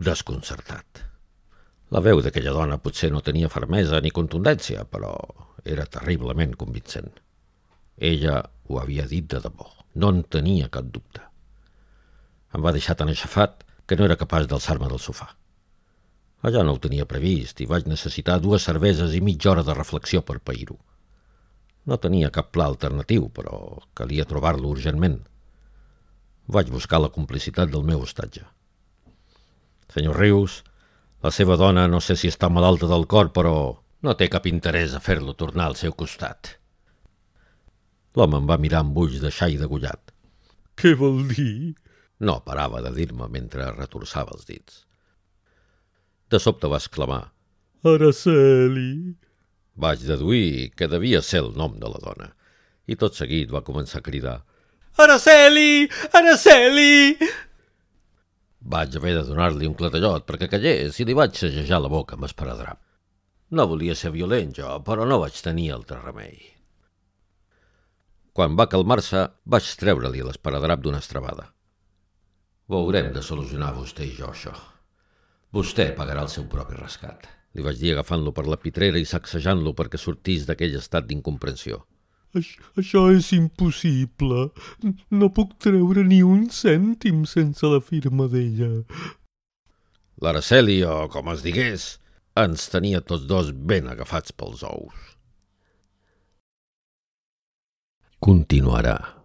desconcertat. La veu d'aquella dona potser no tenia fermesa ni contundència, però era terriblement convincent. Ella ho havia dit de debò. No en tenia cap dubte. Em va deixar tan aixafat que no era capaç d'alçar-me del sofà. Allà no ho tenia previst i vaig necessitar dues cerveses i mitja hora de reflexió per pair-ho. No tenia cap pla alternatiu, però calia trobar-lo urgentment. Vaig buscar la complicitat del meu hostatge. Senyor Rius, la seva dona no sé si està malalta del cor, però no té cap interès a fer-lo tornar al seu costat. L'home em va mirar amb ulls de xai degullat. Què vol dir? No parava de dir-me mentre retorçava els dits. De sobte va exclamar. Araceli. Vaig deduir que devia ser el nom de la dona i tot seguit va començar a cridar. Araceli! Araceli! Vaig haver de donar-li un clatellot perquè callés i li vaig segejar la boca amb esparadrap. No volia ser violent jo, però no vaig tenir altre remei. Quan va calmar-se, vaig treure-li l'esparadrap d'una estrabada. Ho haurem de solucionar vostè i jo, això. Vostè pagarà el seu propi rescat. Li vaig dir agafant-lo per la pitrera i sacsejant-lo perquè sortís d'aquell estat d'incomprensió. Aix això és impossible. No puc treure ni un cèntim sense la firma d'ella. L'Araceli, o com es digués, ens tenia tots dos ben agafats pels ous. Continuarà.